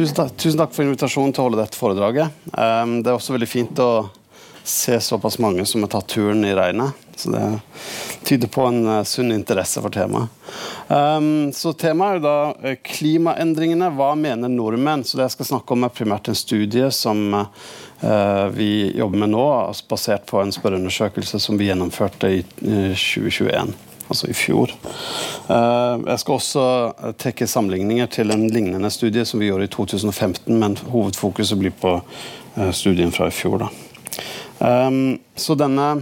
Tusen takk, tusen takk, for invitasjonen til å holde dette foredraget. Um, det er også veldig fint å se såpass mange som har tatt turen i regnet. Så det tyder på en uh, sunn interesse for temaet. Um, så temaet er jo da uh, klimaendringene. Hva mener nordmenn? Så det jeg skal snakke om, er primært en studie som uh, vi jobber med nå, basert på en spørreundersøkelse som vi gjennomførte i 2021 altså i fjor. Eh, jeg skal også trekke sammenligninger til en lignende studie som vi gjorde i 2015, men hovedfokuset blir på eh, studien fra i fjor. Da. Eh, så denne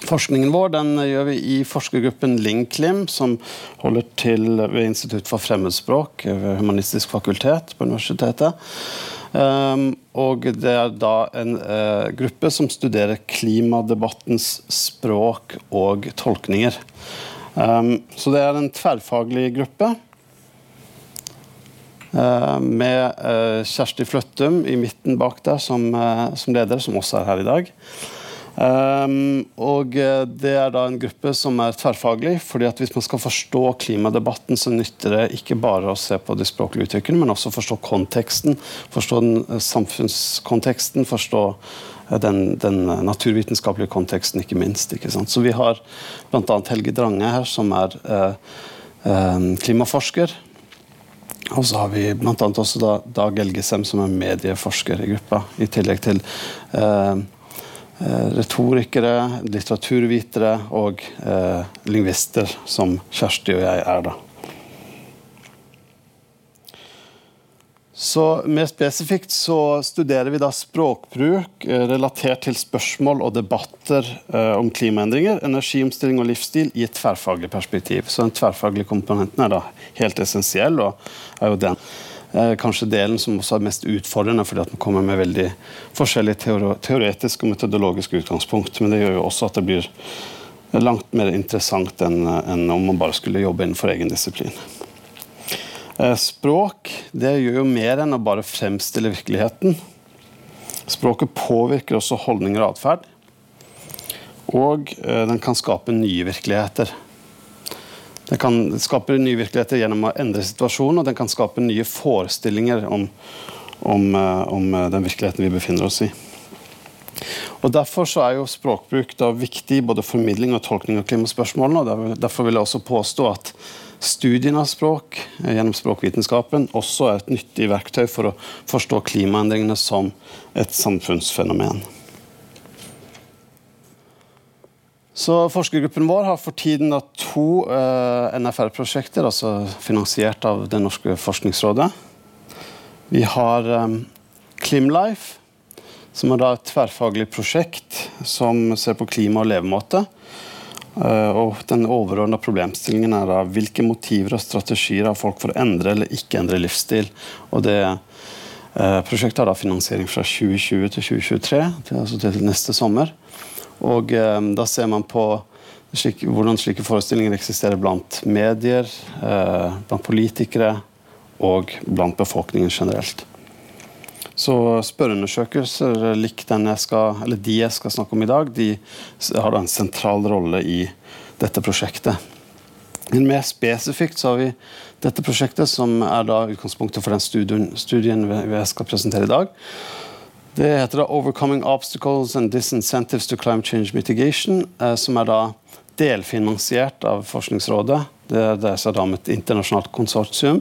Forskningen vår den gjør vi i forskergruppen LINKLIM, som holder til ved Institutt for fremmedspråk ved Humanistisk fakultet på universitetet. Um, og det er da en uh, gruppe som studerer klimadebattens språk og tolkninger. Um, så det er en tverrfaglig gruppe. Uh, med uh, Kjersti Fløttum i midten bak der som, som, leder, som også er her i dag. Um, og det er da en gruppe som er tverrfaglig. fordi at Hvis man skal forstå klimadebatten, så nytter det ikke bare å se på de språklige uttrykkene, men også forstå konteksten. Forstå den samfunnskonteksten, forstå den, den, naturvitenskapelige konteksten, ikke minst. Ikke så vi har bl.a. Helge Drange her, som er eh, eh, klimaforsker. Og så har vi bl.a. også da, Dag Elgesem, som er medieforsker i gruppa. I tillegg til eh, eh retorikere, litteraturvitere og eh, lingvister, som Kjersti og jeg er. da. Så Mer spesifikt så studerer vi da språkbruk eh, relatert til spørsmål og debatter eh, om klimaendringer, energiomstilling og livsstil i et tverrfaglig perspektiv. Så Den tverrfaglige komponenten er da helt essensiell, og er jo den eh, kanskje delen som også er mest utfordrende, fordi at man kommer med veldig forskjellige teoretiske og metodologiske utgangspunkt. Men det gjør jo også at det blir langt mer interessant enn om man bare skulle jobbe innenfor egen disiplin. Eh, språk det gjør jo mer enn å bare fremstille virkeligheten. Språket påvirker også holdninger og atferd. Og eh, den kan skape nye virkeligheter. Den kan skape nye virkeligheter gjennom å endre situasjonen, og den kan skape nye forestillinger om, om, eh, om den virkeligheten vi befinner oss i. Og Derfor er jo språkbruk viktig både formidling og tolkning av klimaspørsmålene. og Derfor vil jeg også påstå at Studien av språk eh, gjennom språkvitenskapen også er et nyttig verktøy for å forstå klimaendringene som et samfunnsfenomen. Så Forskergruppen vår har for tiden to eh, NFR-prosjekter, altså finansiert av Det norske forskningsrådet. Vi har um, Klimlife, som er et tverrfaglig prosjekt som ser på klima og levemåte. Eh, og Den overordna problemstillingen er da hvilke motiver og strategier har folk for å endre eller ikke endre livsstil. Og det eh, Prosjektet har da finansiering fra 2020 til 2023, til, altså til neste sommer. Og eh, Da ser man på slik, hvordan slike forestillinger eksisterer blant medier, eh, blant politikere og blant befolkningen generelt. Så spørreundersøkelser lik jeg skal, de jeg skal snakke om i dag, de har da en sentral rolle i dette prosjektet. Men mer spesifikt så har vi dette prosjektet, som er da utgangspunktet for den studien, studien jeg skal presentere i dag. Det heter da 'Overcoming Obstacles and Disincentives to Climate Change Mitigation', eh, som er da delfinansiert av Forskningsrådet. Det dreier seg da om et internasjonalt konsortium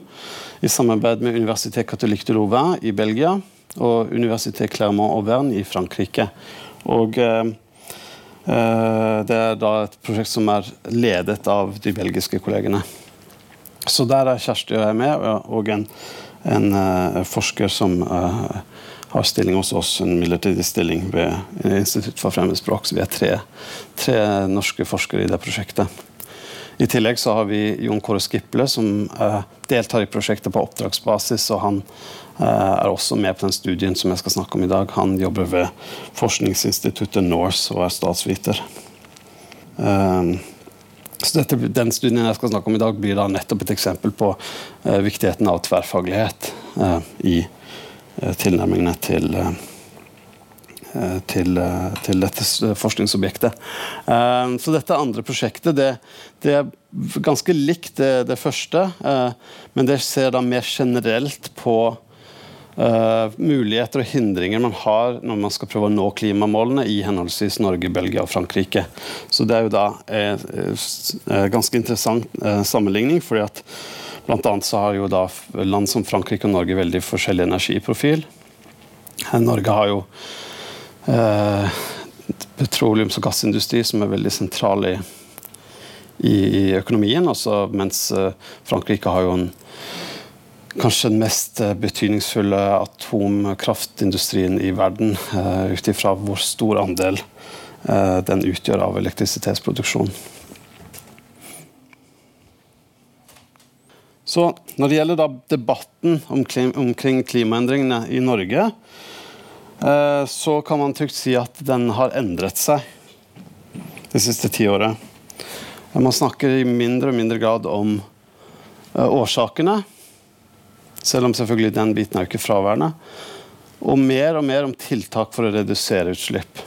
i samarbeid med Universitet Catholique de Louvain i Belgia og Universitet Clermont-Auvergne i Frankrike. Og eh, eh, Det er da et prosjekt som er ledet av de belgiske kollegene. Så der er Kjersti og jeg med, og en, en uh, forsker som uh, har stilling hos oss, en midlertidig stilling ved Institutt for fremmedspråk. Så vi er tre, tre norske forskere i det prosjektet. I tillegg så har vi Jon Kåre Skiple, som eh, deltar i prosjektet på oppdragsbasis. og Han Eh, er også med på den studien som jeg skal snakke om i dag. Han jobber ved forskningsinstituttet Norse og er statsviter. Eh, så dette, Den studien jeg skal snakke om i dag, blir da nettopp et eksempel på uh, viktigheten av tverrfaglighet uh, i tilnærmingene til, til, til, dette forskningsobjektet. så dette andre prosjektet det, det ganske likt det, det første, men det ser da mer generelt på muligheter og hindringer man har når man skal prøve å nå klimamålene i henholdsvis Norge, Belgia og Frankrike. Så det er jo da en ganske interessant sammenligning, fordi at blant annet så har jo da land som Frankrike og Norge veldig forskjellig energiprofil. Norge har jo petroleums- og gassindustri som er veldig sentral i, i, økonomien. også, mens uh, Frankrike har jo en, kanskje den mest uh, betydningsfulle atomkraftindustrien i verden, uh, ut ifra hvor stor andel den utgjør av elektrisitetsproduksjon. Så Når det gjelder debatten omkring, klimaendringene i Norge, Eh, så kan man trygt si at den har endret seg det siste tiåret. Man snakker i mindre og mindre grad om eh, årsakene, selv om selvfølgelig den biten er jo ikke fraværende. Og mer og mer om tiltak for å redusere utslipp.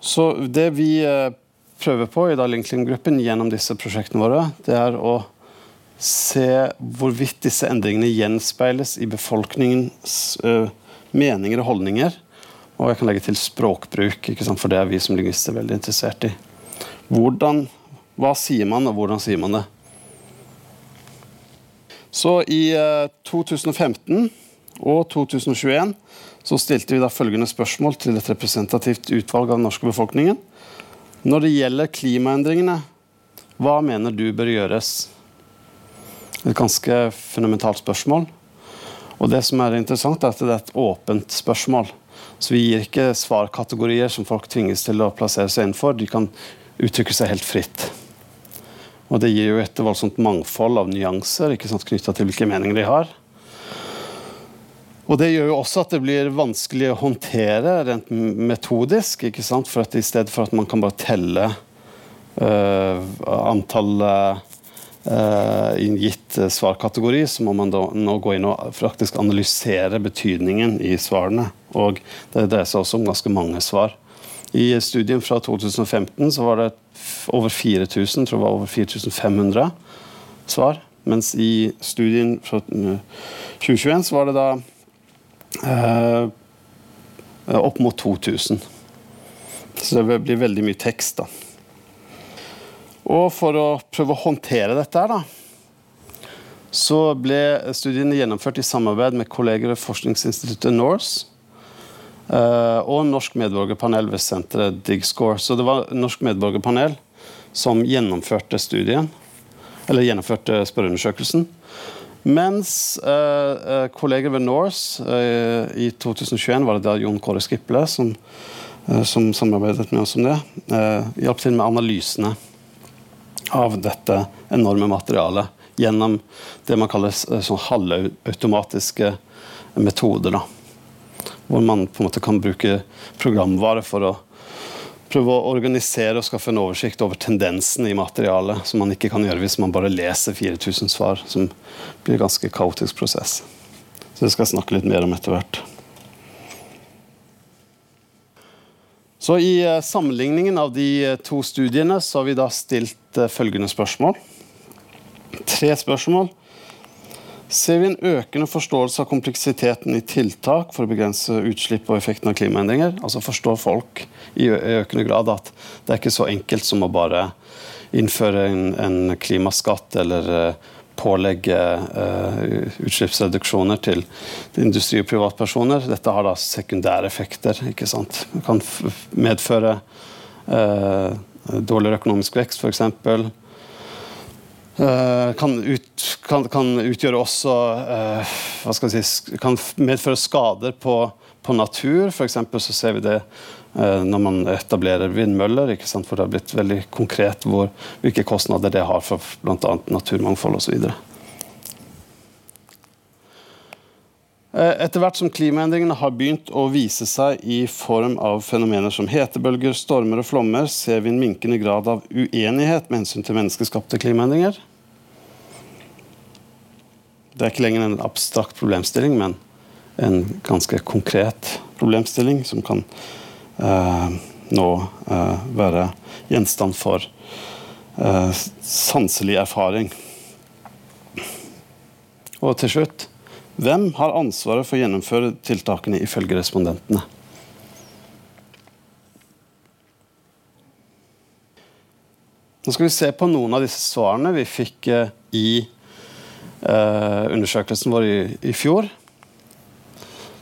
Så det vi eh, prøver på i Linkling-gruppen gjennom disse prosjektene våre, det er å se hvorvidt disse endringene gjenspeiles i befolkningens meninger og holdninger. Og jeg kan legge til språkbruk, for det er vi som lingvister veldig interessert i. Hvordan, hva sier man, og hvordan sier man det? Så i 2015 eh, og 2021 så stilte vi da følgende spørsmål til et representativt utvalg av den norske befolkningen. Når det gjelder klimaendringene, hva mener du bør gjøres? Et ganske fundamentalt spørsmål. Og det som er interessant, er at det er et åpent spørsmål. Så vi gir ikke svarkategorier som folk tvinges til å plassere seg innenfor. De kan uttrykke seg helt fritt. Og det gir jo et voldsomt mangfold av nyanser knytta til hvilke meninger de har. Og Det gjør jo også at det blir vanskelig å håndtere rent metodisk. ikke sant? For at I stedet for at man kan bare telle uh, Eh, i en gitt eh, svarkategori, så må man nå gå inn og faktisk analysere betydningen i svarene. Og det dreier seg også om ganske mange svar. I studien fra 2015 så var det over 4000, tror jeg var over 4500 svar. Mens i studien fra 2021 eh, så var det da eh, opp mot 2000. Så det blir veldig mye tekst, da. Og for å prøve å håndtere dette her, da, så ble studiene gjennomført i samarbeid med kolleger ved forskningsinstituttet NORSE uh, og Norsk medborgerpanel ved senteret DigScore. Så det var Norsk medborgerpanel som gjennomførte studien, eller gjennomførte spørreundersøkelsen. Mens uh, kolleger ved Norse uh, i 2021 var det da Jon Kåre Skiple som, som samarbeidet med oss om det, hjalp til med analysene av dette enorme materialet gjennom det man kaller eh, sånn halvautomatiske metoder. Da. Hvor man på en måte kan bruke programvare for å prøve å organisere og skaffe en oversikt over tendensene i materialet, som man ikke kan gjøre hvis man bare leser 4000 svar, som blir en ganske kaotisk prosess. Så det skal jeg snakke litt mer om etter hvert. Så I eh, sammenligningen av de eh, to studiene så har vi da stilt eh, følgende spørsmål. Tre spørsmål. Ser vi en økende forståelse av kompleksiteten i tiltak for å begrense utslipp og effekten av klimaendringer? Altså Forstår folk i økende grad at det er ikke så enkelt som å bare innføre en, en klimaskatt eller pålegge uh, utslippsreduksjoner til, industri og privatpersoner. Dette har da sekundære effekter. ikke sant? Det kan medføre uh, dårligere økonomisk vekst, f.eks. Uh, kan, ut, kan, kan, utgjøre også uh, hva skal jeg si, Kan medføre skader på, på natur. For så ser vi det Eh, når man etablerer vindmøller, for det har blitt veldig konkret hvor, hvilke kostnader det har for bl.a. naturmangfold osv. Eh, etter hvert som klimaendringene har begynt å vise seg i form av fenomener som hetebølger, stormer og flommer, ser vi en minkende grad av uenighet med hensyn til menneskeskapte klimaendringer. Det er ikke lenger en abstrakt problemstilling, men en ganske konkret problemstilling som kan Eh, nå eh, være gjenstand for eh, sanselig erfaring. Og til slutt hvem har ansvaret for å gjennomføre tiltakene ifølge respondentene? Nå skal vi se på noen av disse svarene vi fikk eh, i eh, undersøkelsen vår i, i, fjor.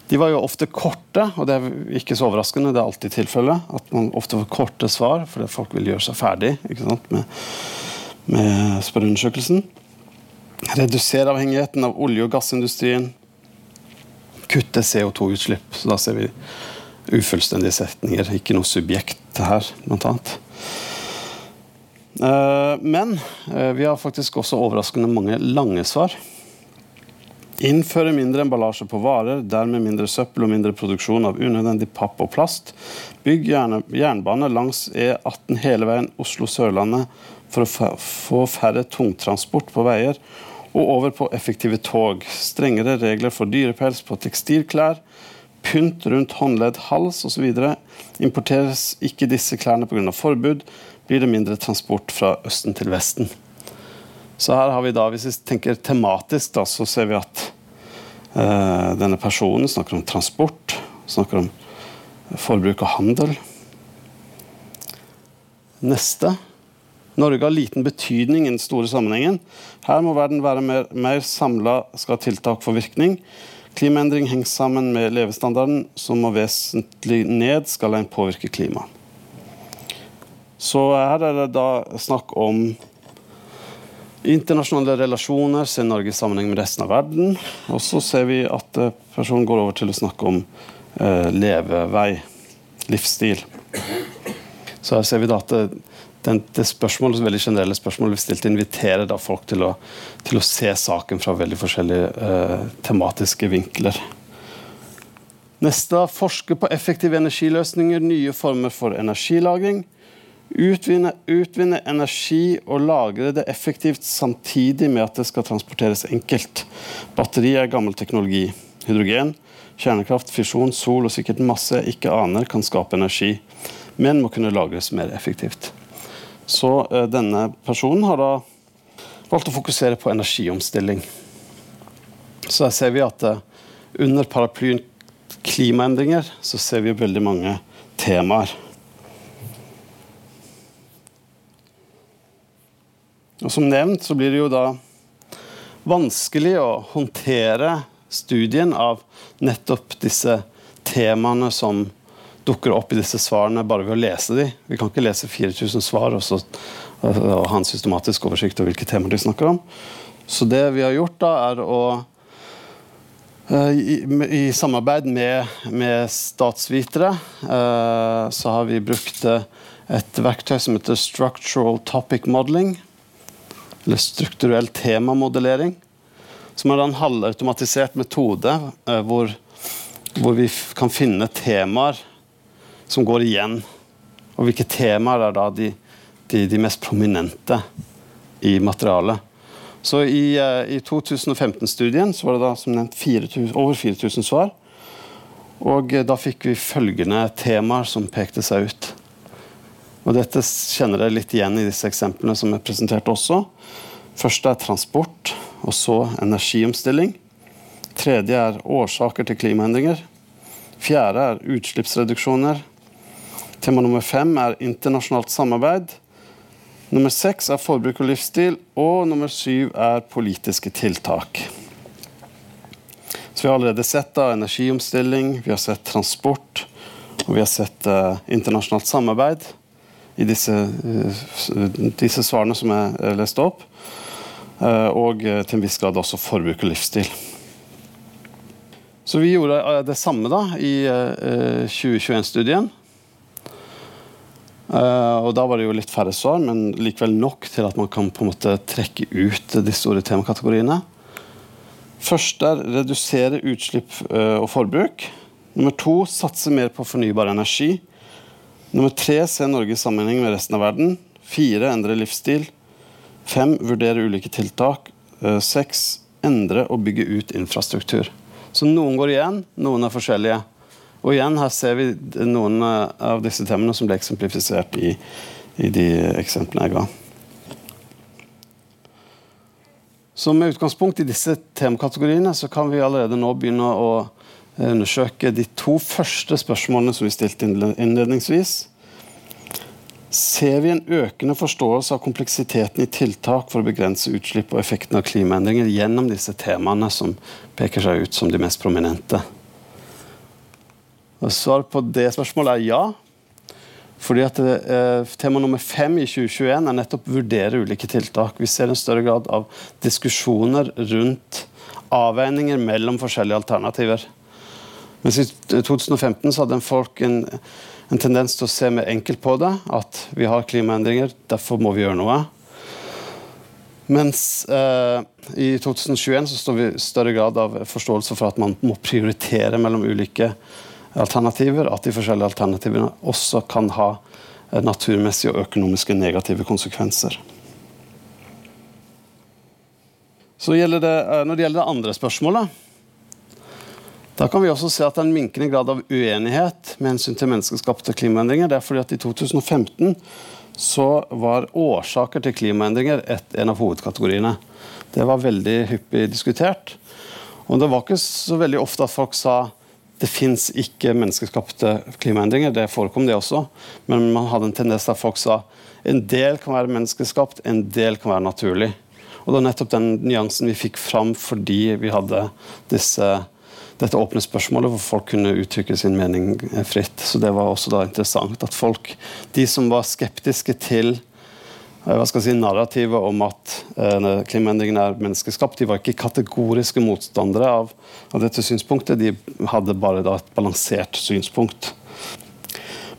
De var jo ofte korte, og det er ikke så overraskende. Det er alltid tilfellet at man ofte får korte svar fordi folk vil gjøre seg ferdig med, med spørreundersøkelsen. Redusere avhengigheten av olje- og gassindustrien. Kutte CO2-utslipp. Så da ser vi ufullstendige setninger, ikke noe subjekt her, blant annet. Eh, men eh, vi har faktisk også overraskende mange lange svar. Innføre mindre emballasje på varer, dermed mindre søppel og mindre produksjon av unødvendig papp og plast. Bygg jernbane langs E18 hele veien Oslo-Sørlandet for å få færre tungtransport på veier. Og over på effektive tog. Strengere regler for dyrepels på tekstilklær. Pynt rundt håndledd, hals osv. Importeres ikke disse klærne pga. forbud blir det mindre transport fra Østen til Vesten. Så her har vi da, Hvis vi tenker tematisk, da, så ser vi at denne personen snakker om transport, snakker om forbruk og handel. Neste. Norge har liten betydning i den store sammenhengen. Her må verden være mer, mer samla skal tiltak få virkning. Klimaendring henger sammen med levestandarden, som må vesentlig ned skal en påvirke klimaet. Så her er det da snakk om internasjonale relasjoner, ser Norge i sammenheng med resten av verden. Og så ser vi at eh, personen går over til å snakke om eh, levevei, livsstil. Så her ser vi da at det, den, det spørsmålet, veldig generelle spørsmålet vi stilte, inviterer da folk til å, til å se saken fra veldig forskjellige eh, tematiske vinkler. Neste forske på effektive energiløsninger, nye former for energilagring. Utvinne, utvinne, energi og lagre det effektivt samtidig med at det skal transporteres enkelt. Batteri er gammel teknologi. Hydrogen, kjernekraft, fisjon, sol og sikkert masse jeg ikke aner kan skape energi, men må kunne lagres mer effektivt. Så uh, denne personen har da valgt å fokusere på energiomstilling. Så her ser vi at uh, under paraplyen klimaendringer så ser vi veldig mange temaer. Og Som nevnt så blir det jo da vanskelig å håndtere studien av nettopp disse temaene som dukker opp i disse svarene bare ved å lese de. Vi kan ikke lese 4000 svar og, så, og ha en systematisk oversikt over hvilke temaer de snakker om. Så det vi har gjort, da, er å eh, i, i samarbeid med, med statsvitere uh, så har vi brukt et verktøy som heter Structural Topic Modeling eller strukturell temamodellering, som er en halvautomatisert metode eh, hvor, hvor, vi kan finne temaer som går igjen. Og hvilke temaer er da de, de, de mest prominente i materialet. Så I, eh, i 2015-studien så var det da som nevnt 4000, over 4000 svar. Og eh, da fikk vi følgende temaer som pekte seg ut. Og Dette kjenner dere litt igjen i disse eksemplene som er presentert også. Første er transport, og så energiomstilling. Tredje er årsaker til klimaendringer. Fjerde er utslippsreduksjoner. Tema nummer fem er internasjonalt samarbeid. Nummer seks er forbruk og livsstil. Og nummer syv er politiske tiltak. Så Vi har allerede sett da, energiomstilling, vi har sett transport og vi har sett uh, internasjonalt samarbeid i disse, eh, disse svarene som jeg leste opp. Eh, og eh, til en viss grad også forbruk og livsstil. Så vi gjorde det samme da i 2021-studien. og Da var det jo litt færre svar, men likevel nok til at man kan på en måte trekke ut de store temakategoriene. Først er redusere utslipp og forbruk. Nummer to satse mer på fornybar energi. Nummer tre se Norge i sammenheng med resten av verden. Fire endre livsstil. Fem vurdere ulike tiltak. Eh, seks endre og bygge ut infrastruktur. Så noen går igjen, noen er forskjellige. Og igjen her ser vi noen eh, av disse temaene som ble eksemplifisert i, i de eksemplene jeg ga. Så med utgangspunkt i disse temakategoriene så kan vi allerede nå begynne å undersøke de to første spørsmålene som vi stilte innledningsvis. Ser vi en økende forståelse av kompleksiteten i tiltak for å begrense utslipp og effekten av klimaendringer gjennom disse temaene som peker seg ut som de mest prominente? Svaret på det spørsmålet er ja. Fordi at eh, Tema nummer fem i 2021 er nettopp vurdere ulike tiltak. Vi ser en større grad av diskusjoner rundt avveininger mellom forskjellige alternativer. Mens I 2015 så hadde folk en, en, tendens til å se mer enkelt på det. At vi har klimaendringer, derfor må vi gjøre noe. Mens eh, i 2021 så står vi i større grad av forståelse for at man må prioritere mellom ulike alternativer, at de forskjellige alternativene også kan ha eh, naturmessige og økonomiske negative konsekvenser. Så det, eh, Når det gjelder det andre spørsmålet, da kan vi også se at det er en minkende grad av uenighet med hensyn til menneskeskapte klimaendringer. Det er fordi at I 2015 så var årsaker til klimaendringer et, en av hovedkategoriene. Det var veldig hyppig diskutert. Og det var ikke så veldig ofte at folk sa det fins ikke menneskeskapte klimaendringer. Det forekom, det også. Men man hadde en tendens der folk sa en del kan være menneskeskapt, en del kan være naturlig. Og det var nettopp den nyansen vi fikk fram fordi vi hadde disse, dette åpne spørsmålet hvor folk kunne uttrykke sin mening fritt. Så det var også da interessant at folk, de som var skeptiske til Eh, hva skal jeg si, narrativet om at uh, klimaendringene er menneskeskapt. De var ikke kategoriske motstandere av, av dette synspunktet, de hadde bare da, et balansert synspunkt.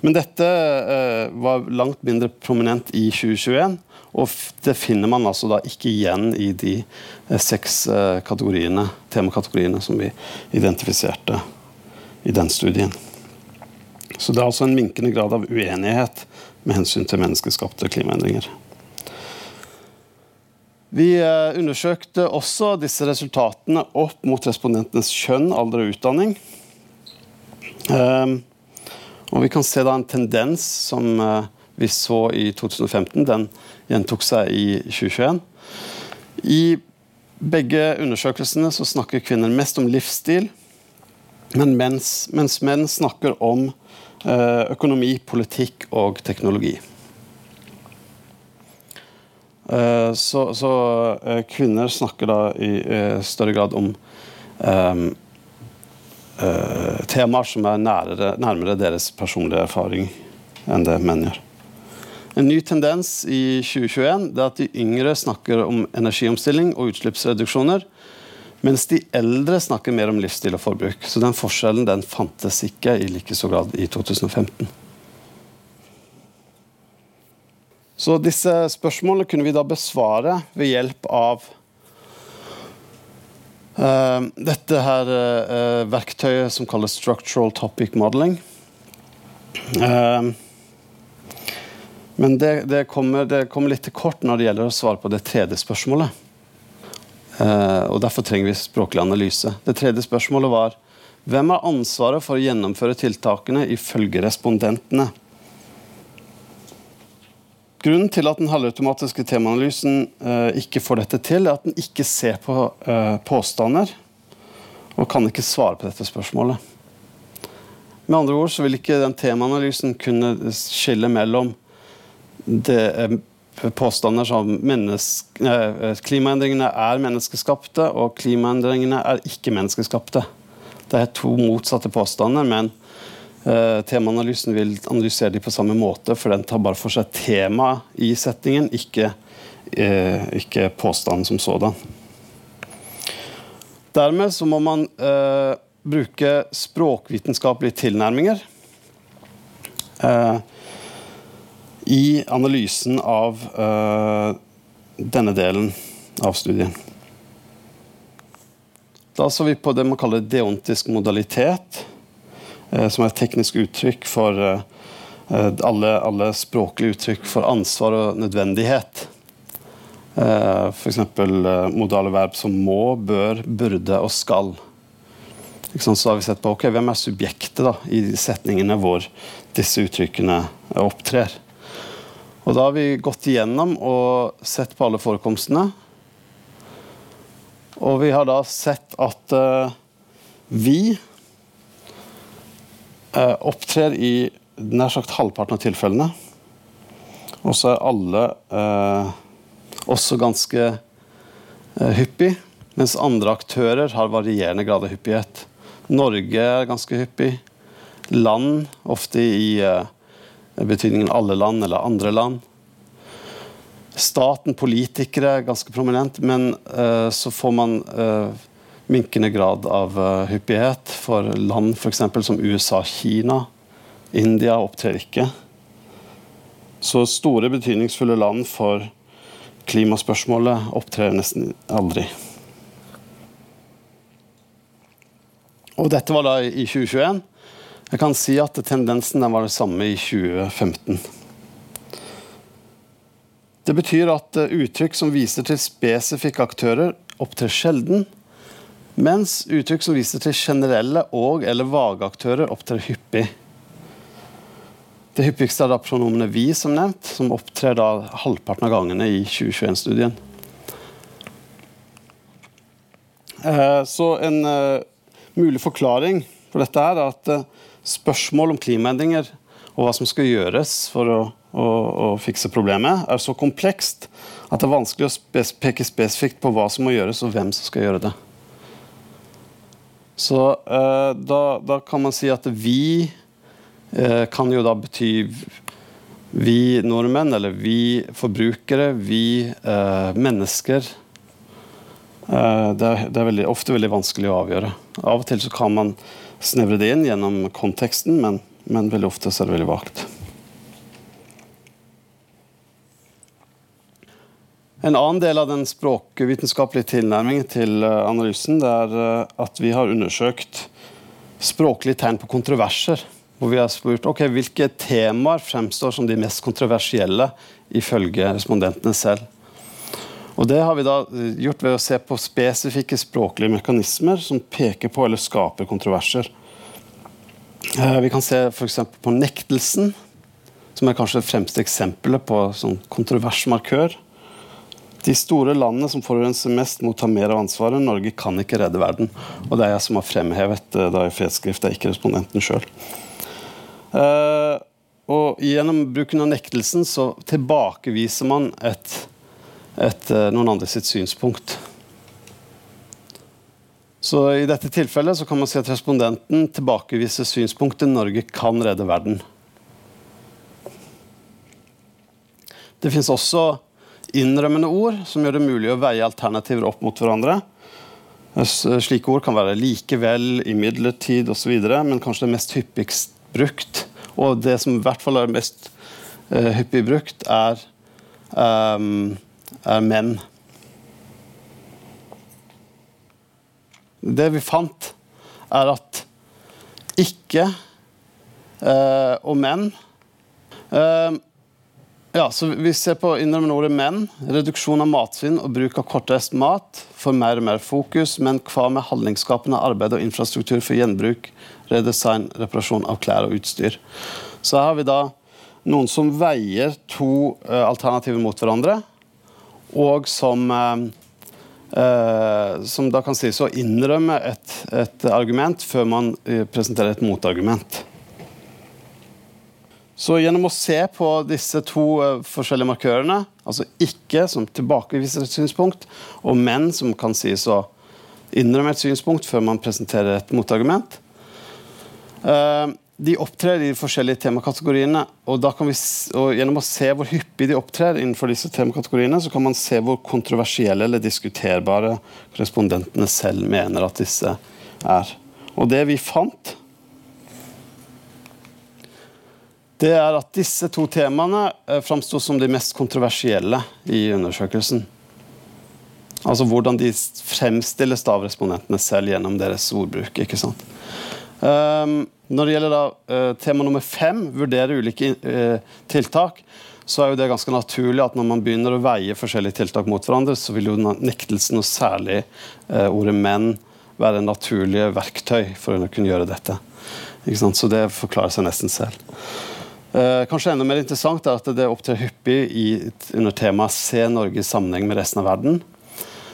Men dette uh, var langt mindre prominent i 2021, og det finner man altså da ikke igjen i de uh, seks kategoriene, temakategoriene som vi identifiserte i den studien. Så det er altså en minkende grad av uenighet med hensyn til menneskeskapte klimaendringer. Vi eh, undersøkte også disse resultatene opp mot respondentenes kjønn, alder og utdanning. Ehm, og vi kan se da en tendens som eh, vi så i 2015. Den gjentok seg i 2021. I begge undersøkelsene så snakker kvinner mest om livsstil, men mens, mens menn snakker om eh, økonomi, politikk og teknologi. Eh, så, så, eh, kvinner snakker da i større grad om um, uh, temaer som er nærere, nærmere deres personlige erfaring enn det menn gjør. En ny tendens i 2021 er at de yngre snakker om energiomstilling og utslippsreduksjoner, mens de eldre snakker mer om livsstil og forbruk. Så den forskjellen den fantes ikke i like så grad i 2015. Så disse spørsmålene kunne vi da besvare ved hjelp av uh, dette her uh, verktøyet som kalles Structural Topic Modeling. Uh, men det, det, kommer, det, kommer, litt til kort når det gjelder å svare på det tredje spørsmålet. og Derfor trenger vi språklig analyse. Det tredje spørsmålet var hvem har ansvaret for å gjennomføre tiltakene ifølge respondentene? Grunnen til at den halvautomatiske temaanalysen eh, ikke får dette til, er at den ikke ser på eh, påstander og kan ikke svare på dette spørsmålet. Med andre ord så vil ikke den temaanalysen kunne skille mellom det, er påstander som klimaendringene er menneskeskapte, og klimaendringene er ikke menneskeskapte. Det er to motsatte påstander, men Uh, temaanalysen vil analysere de på samme måte, for den tar bare for seg temaet i settingen, ikke, uh, ikke påstanden som sådan. Dermed så må man uh, bruke språkvitenskapelige tilnærminger i analysen av denne delen av studien. Da så vi på det man kaller deontisk modalitet uh, som er et teknisk uttrykk for eh, alle, alle språklige uttrykk for ansvar og nødvendighet. F.eks. modale verb som må, bør, burde og skal. Så har vi sett på okay, hvem er subjektet da, i setningene hvor disse uttrykkene opptrer. Og Da har vi gått igjennom og sett på alle forekomstene. Og vi har da sett at uh, vi uh, opptrer i nær sagt halvparten av tilfellene. Og så er alle uh, også ganske hyppig, mens andre aktører har varierende grad av hyppighet. Norge er ganske hyppig. Land, ofte i betydningen alle land eller andre land. Staten, politikere, er ganske prominent, men uh, så får man uh, minkende grad av uh, hyppighet for land f.eks. som USA, Kina. India opptrer ikke. Så store, betydningsfulle land for klimaspørsmålet opptrer nesten aldri. Og dette var da i 2021. Jeg kan si at tendensen var det samme i 2015. Det betyr at eh, uttrykk som viser til spesifikke aktører, opptrer sjelden, mens uttrykk som viser til generelle og- eller vage aktører, opptrer hyppig. Det hyppigste er da pronomene 'vi', som nevnt, som opptrer da halvparten av gangene i 2021-studien. Eh, så en uh, mulig forklaring for dette er at spørsmål om klimaendringer og hva som skal gjøres for å å, å fikse problemet, er så komplekst at det er vanskelig å spes peke spesifikt på hva som må gjøres, og hvem som skal gjøre det. Så eh, da, da, kan man si at vi eh, kan jo da bety vi nordmenn, eller vi forbrukere, vi eh, mennesker. Eh, det er, det er veldig, ofte veldig vanskelig å avgjøre. Av og til så kan man snevre det inn gjennom konteksten, men, men veldig ofte så er det veldig vagt. En annen del av den språkvitenskapelige tilnærmingen til eh, analysen det er eh, at vi har undersøkt språklige tegn på kontroverser. Hvor vi har spurt ok, hvilke temaer fremstår som de mest kontroversielle ifølge respondentene selv. Og Det har vi da eh, gjort ved å se på spesifikke språklige mekanismer som peker på eller skaper kontroverser. Vi kan se f.eks. på nektelsen, som er kanskje det fremste eksempelet på sånn kontroversmarkør. De store landene som forurenser mest, må ta mer av ansvaret. Norge kan ikke redde verden. Og det er jeg som har fremhevet det i fredsskrift, det er ikke respondenten sjøl. Eh, og gjennom bruken av nektelsen så tilbakeviser man et, et, eh, noen andre sitt synspunkt. Så I dette tilfellet kan man si at respondenten tilbakeviser synspunktet Norge kan redde verden. Det finnes også innrømmende ord som gjør det mulig å veie alternativer opp mot hverandre. Slike ord kan være likevel, imidlertid osv., men kanskje det mest hyppigst brukt, og det som i hvert fall er mest uh, hyppig brukt, er, um, er menn. Det vi fant, er at ikke eh, og menn eh, ja, så Vi ser på innrømmende ordet menn. Reduksjon av matsvinn og bruk av kortreist mat får mer og mer fokus. Men hva med handlingsskapende arbeid og infrastruktur for gjenbruk, redesign, reparasjon av klær og utstyr? Så her har vi da noen som veier to eh, alternativer mot hverandre, og som uh, som da kan sies å innrømme et, et argument før man presenterer et motargument. Så gjennom å se på disse to forskjellige markørene, altså ikke som tilbakeviser et synspunkt, og men som kan sies å innrømme et synspunkt før man presenterer et motargument De opptrer i de forskjellige temakategoriene, og, vi, og, gjennom å se hvor hyppig de opptrer innenfor disse temakategoriene, så kan man se hvor kontroversielle eller diskuterbare korrespondentene selv mener at disse er. Og det vi fant, det er at disse to temaene eh, framsto som de mest kontroversielle i undersøkelsen. Altså hvordan de fremstilles av respondentene selv gjennom deres ordbruk. ikke sant? Um, når det gjelder da, uh, tema nummer fem, vurdere ulike uh, tiltak, så er jo det ganske naturlig at når man begynner å veie forskjellige tiltak mot hverandre, så vil jo nektelsen, og særlig uh, ordet 'menn', være naturlige verktøy for å kunne gjøre dette. Så det forklarer seg nesten selv. Eh, kanskje enda mer interessant er at det opptrer hyppig i, under temaet 'Se Norge i sammenheng med resten av verden'.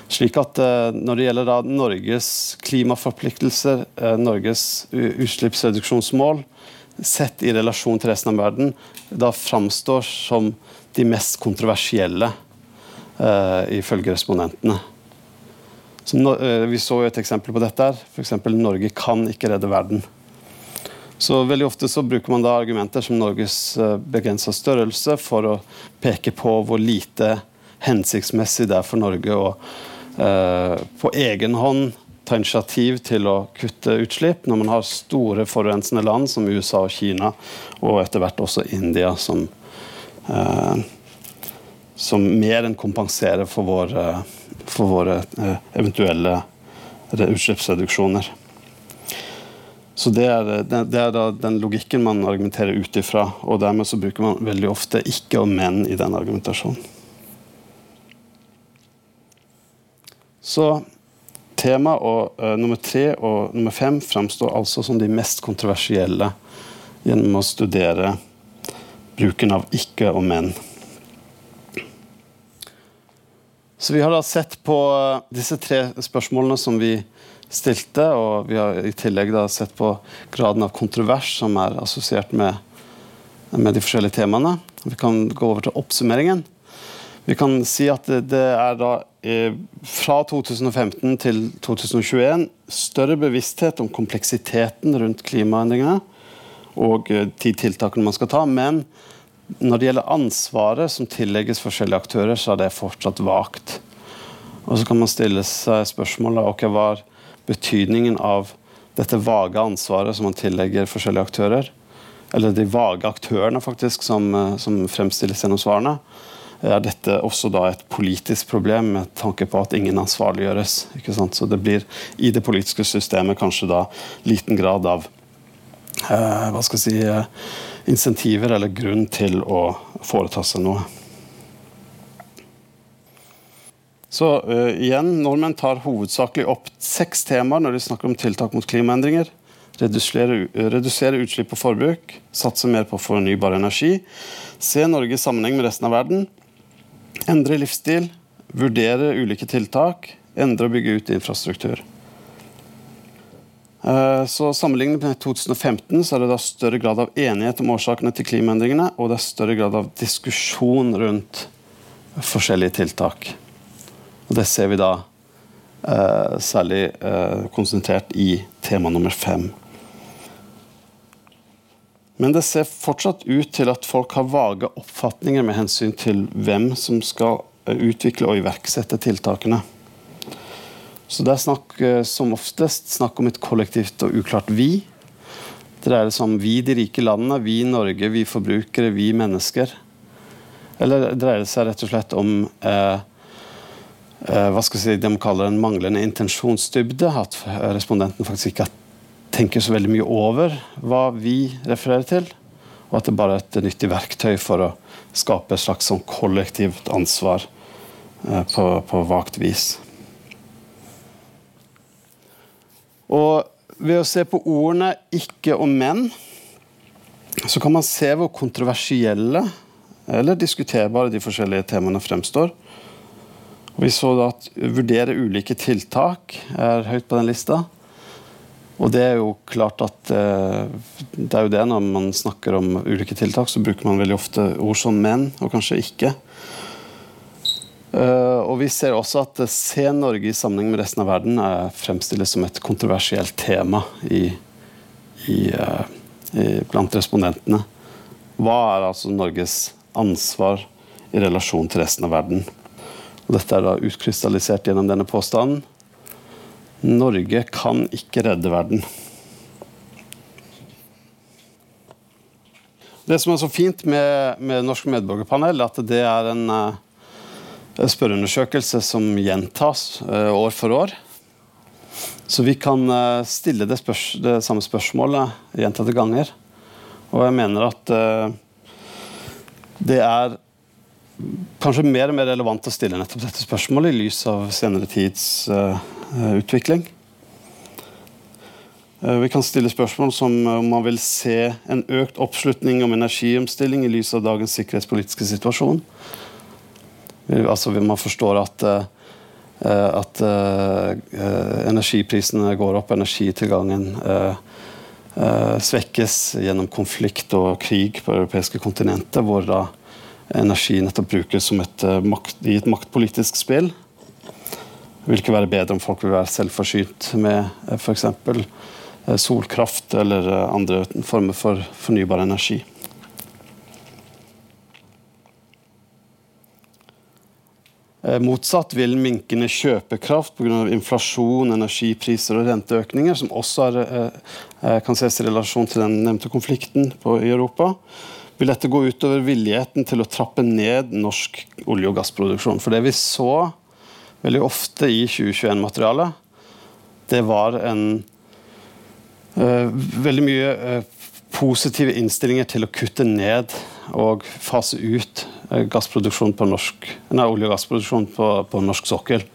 Slik at eh, Når det gjelder da Norges klimaforpliktelser, eh, Norges utslippsreduksjonsmål, sett i relasjon til resten av verden, da framstår som de mest kontroversielle, uh, ifølge respondentene. Så, vi så jo et eksempel på dette. her, F.eks. Norge kan ikke redde verden. Så veldig ofte så bruker man da argumenter som Norges uh, begrensa størrelse for å peke på hvor lite hensiktsmessig det er for Norge å på egen hånd ta initiativ til å kutte utslipp, når man har store forurensende land som USA og Kina, og etter hvert også India, som, eh, som mer enn kompenserer for, våre, for våre eh, eventuelle utslippsreduksjoner. Så det er, det er, da den logikken man argumenterer ut ifra, og dermed så bruker man veldig ofte ikke og men i den argumentasjonen. Så tema og uh, nummer tre og nummer fem framstår altså som de mest kontroversielle gjennom å studere bruken av ikke og men. Så vi har da sett på uh, disse tre spørsmålene som vi stilte, og vi har i tillegg da sett på graden av kontrovers som er assosiert med, med de forskjellige temaene. Vi kan gå over til oppsummeringen. Vi kan si at det, det er da Eh, fra 2015 til 2021 større bevissthet om kompleksiteten rundt klimaendringene og eh, de tiltakene man skal ta. Men når det gjelder ansvaret som tillegges forskjellige aktører, så er det fortsatt vagt. Og så kan man stille seg spørsmålet ok, hva er betydningen av dette vage ansvaret som man tillegger forskjellige aktører? Eller de vage aktørene faktisk som, eh, som fremstilles gjennom svarene er dette også da et politisk problem med tanke på at ingen ansvarliggjøres. ikke sant? Så det blir i det politiske systemet kanskje da liten grad av eh, hva skal jeg si, eh, insentiver eller grunn til å foreta seg noe. Så uh, igjen, Nordmenn tar hovedsakelig opp seks temaer når de snakker om tiltak mot klimaendringer. Redusere, redusere utslipp og forbruk, satse mer på fornybar energi, se Norge i sammenheng med resten av verden, Endre livsstil, vurdere ulike tiltak, endre og bygge ut infrastruktur. Eh, så Sammenlignet med 2015 så er det da større grad av enighet om årsakene til klimaendringene, og det er større grad av diskusjon rundt forskjellige tiltak. Og Det ser vi da eh, særlig eh, konsentrert i tema nummer fem. Men det ser fortsatt ut til at folk har vage oppfatninger med hensyn til hvem som skal eh, utvikle og iverksette tiltakene. Så det er snakk, eh, som oftest snakk om et kollektivt og uklart vi. Det dreier seg om vi, de rike landene, vi Norge, vi forbrukere, vi mennesker. Eller dreier det seg rett og slett om eh, eh, hva skal jeg si, de kaller en manglende intensjonsdybde? At respondenten faktisk ikke har tenker så veldig mye over hva vi refererer til, og at det bare er et nyttig verktøy for å skape et slags sånn kollektivt ansvar eh, på, på vagt vis. Og ved å se på ordene 'ikke' og 'men', så kan man se hvor kontroversielle eller diskuterbare de forskjellige temaene fremstår. Og vi så da at vurdere ulike tiltak er høyt på den lista. Og det er jo klart at eh, det er jo det når man snakker om ulike tiltak, så bruker man veldig ofte ord som 'men', og kanskje ikke. Uh, og vi ser også at uh, Se Norge i sammenheng med resten av verden fremstilles som et kontroversielt tema i, i, i, blant respondentene. Hva er altså Norges ansvar i relasjon til resten av verden? Og dette er da utkrystallisert gjennom denne påstanden. Norge kan ikke redde verden. Det som er så fint med, med Norsk medborgerpanel, er at det er en uh, spørreundersøkelse som gjentas uh, år for år. Så vi kan uh, stille det, spørs det, samme spørsmålet gjentatte ganger. Og jeg mener at det er kanskje mer og mer relevant å stille nettopp dette spørsmålet i lys av senere tids utvikling. Eh, vi kan stille spørsmål som eh, om man vil se en økt oppslutning om energiomstilling i lys av dagens sikkerhetspolitiske situasjon. Altså Man forstår at at energiprisene går opp, energitilgangen svekkes gjennom konflikt og krig på det europeiske kontinentet, hvor da energi nettopp brukes et, makt, i et maktpolitisk spill. Det vil ikke være bedre om folk vil være selvforsynt med f.eks. solkraft eller andre former for fornybar energi. Eh, motsatt vil minkende kjøpekraft pga. inflasjon, energipriser og renteøkninger, som også er, eh, eh, kan ses i relasjon til den nevnte konflikten på, i Europa, vil dette gå utover villigheten til å trappe ned norsk olje- og gassproduksjon. For det vi så veldig ofte i 2021-materialet, det var en uh, veldig mye uh, positive innstillinger til å kutte ned og fase ut eh, gassproduksjon på norsk, nei, olje- og gassproduksjon på, på norsk sokkel.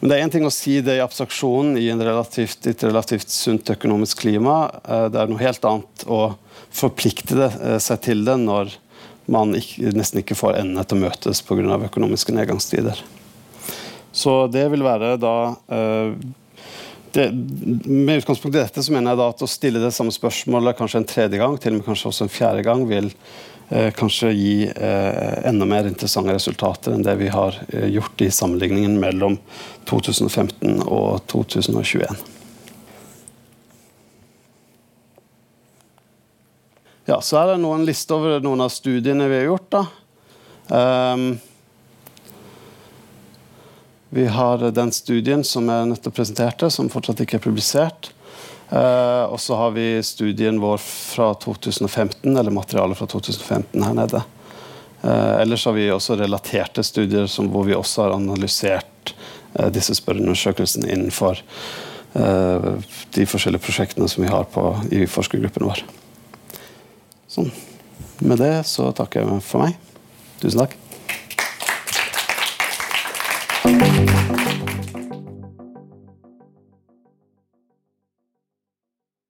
Men det er én ting å si det i abstraksjon i relativt, et relativt sunt økonomisk klima. Det er noe helt annet å forplikte seg til det når man nesten ikke får endene til å møtes pga. økonomiske nedgangstider. Så det vil være da det, med utgangspunkt i dette så mener jeg da at å stille det samme spørsmålet kanskje en tredje gang, til og med kanskje også en fjerde gang, vil eh, kanskje gi eh, enda mer interessante resultater enn det vi har eh, gjort i sammenligningen mellom 2015 og 2021. Ja, så er det noen liste over noen av studiene vi har gjort. da. Um, vi har den studien som jeg nettopp presenterte, som fortsatt ikke er publisert. Uh, og så har vi studien vår fra 2015, eller materialet fra 2015 her nede. Uh, ellers har vi også relaterte studier som, hvor vi også har analysert uh, disse spørreundersøkelsene innenfor de forskjellige prosjektene som vi har på, i forskergruppen vår. Sånn. Med det så takker jeg for meg. Tusen takk.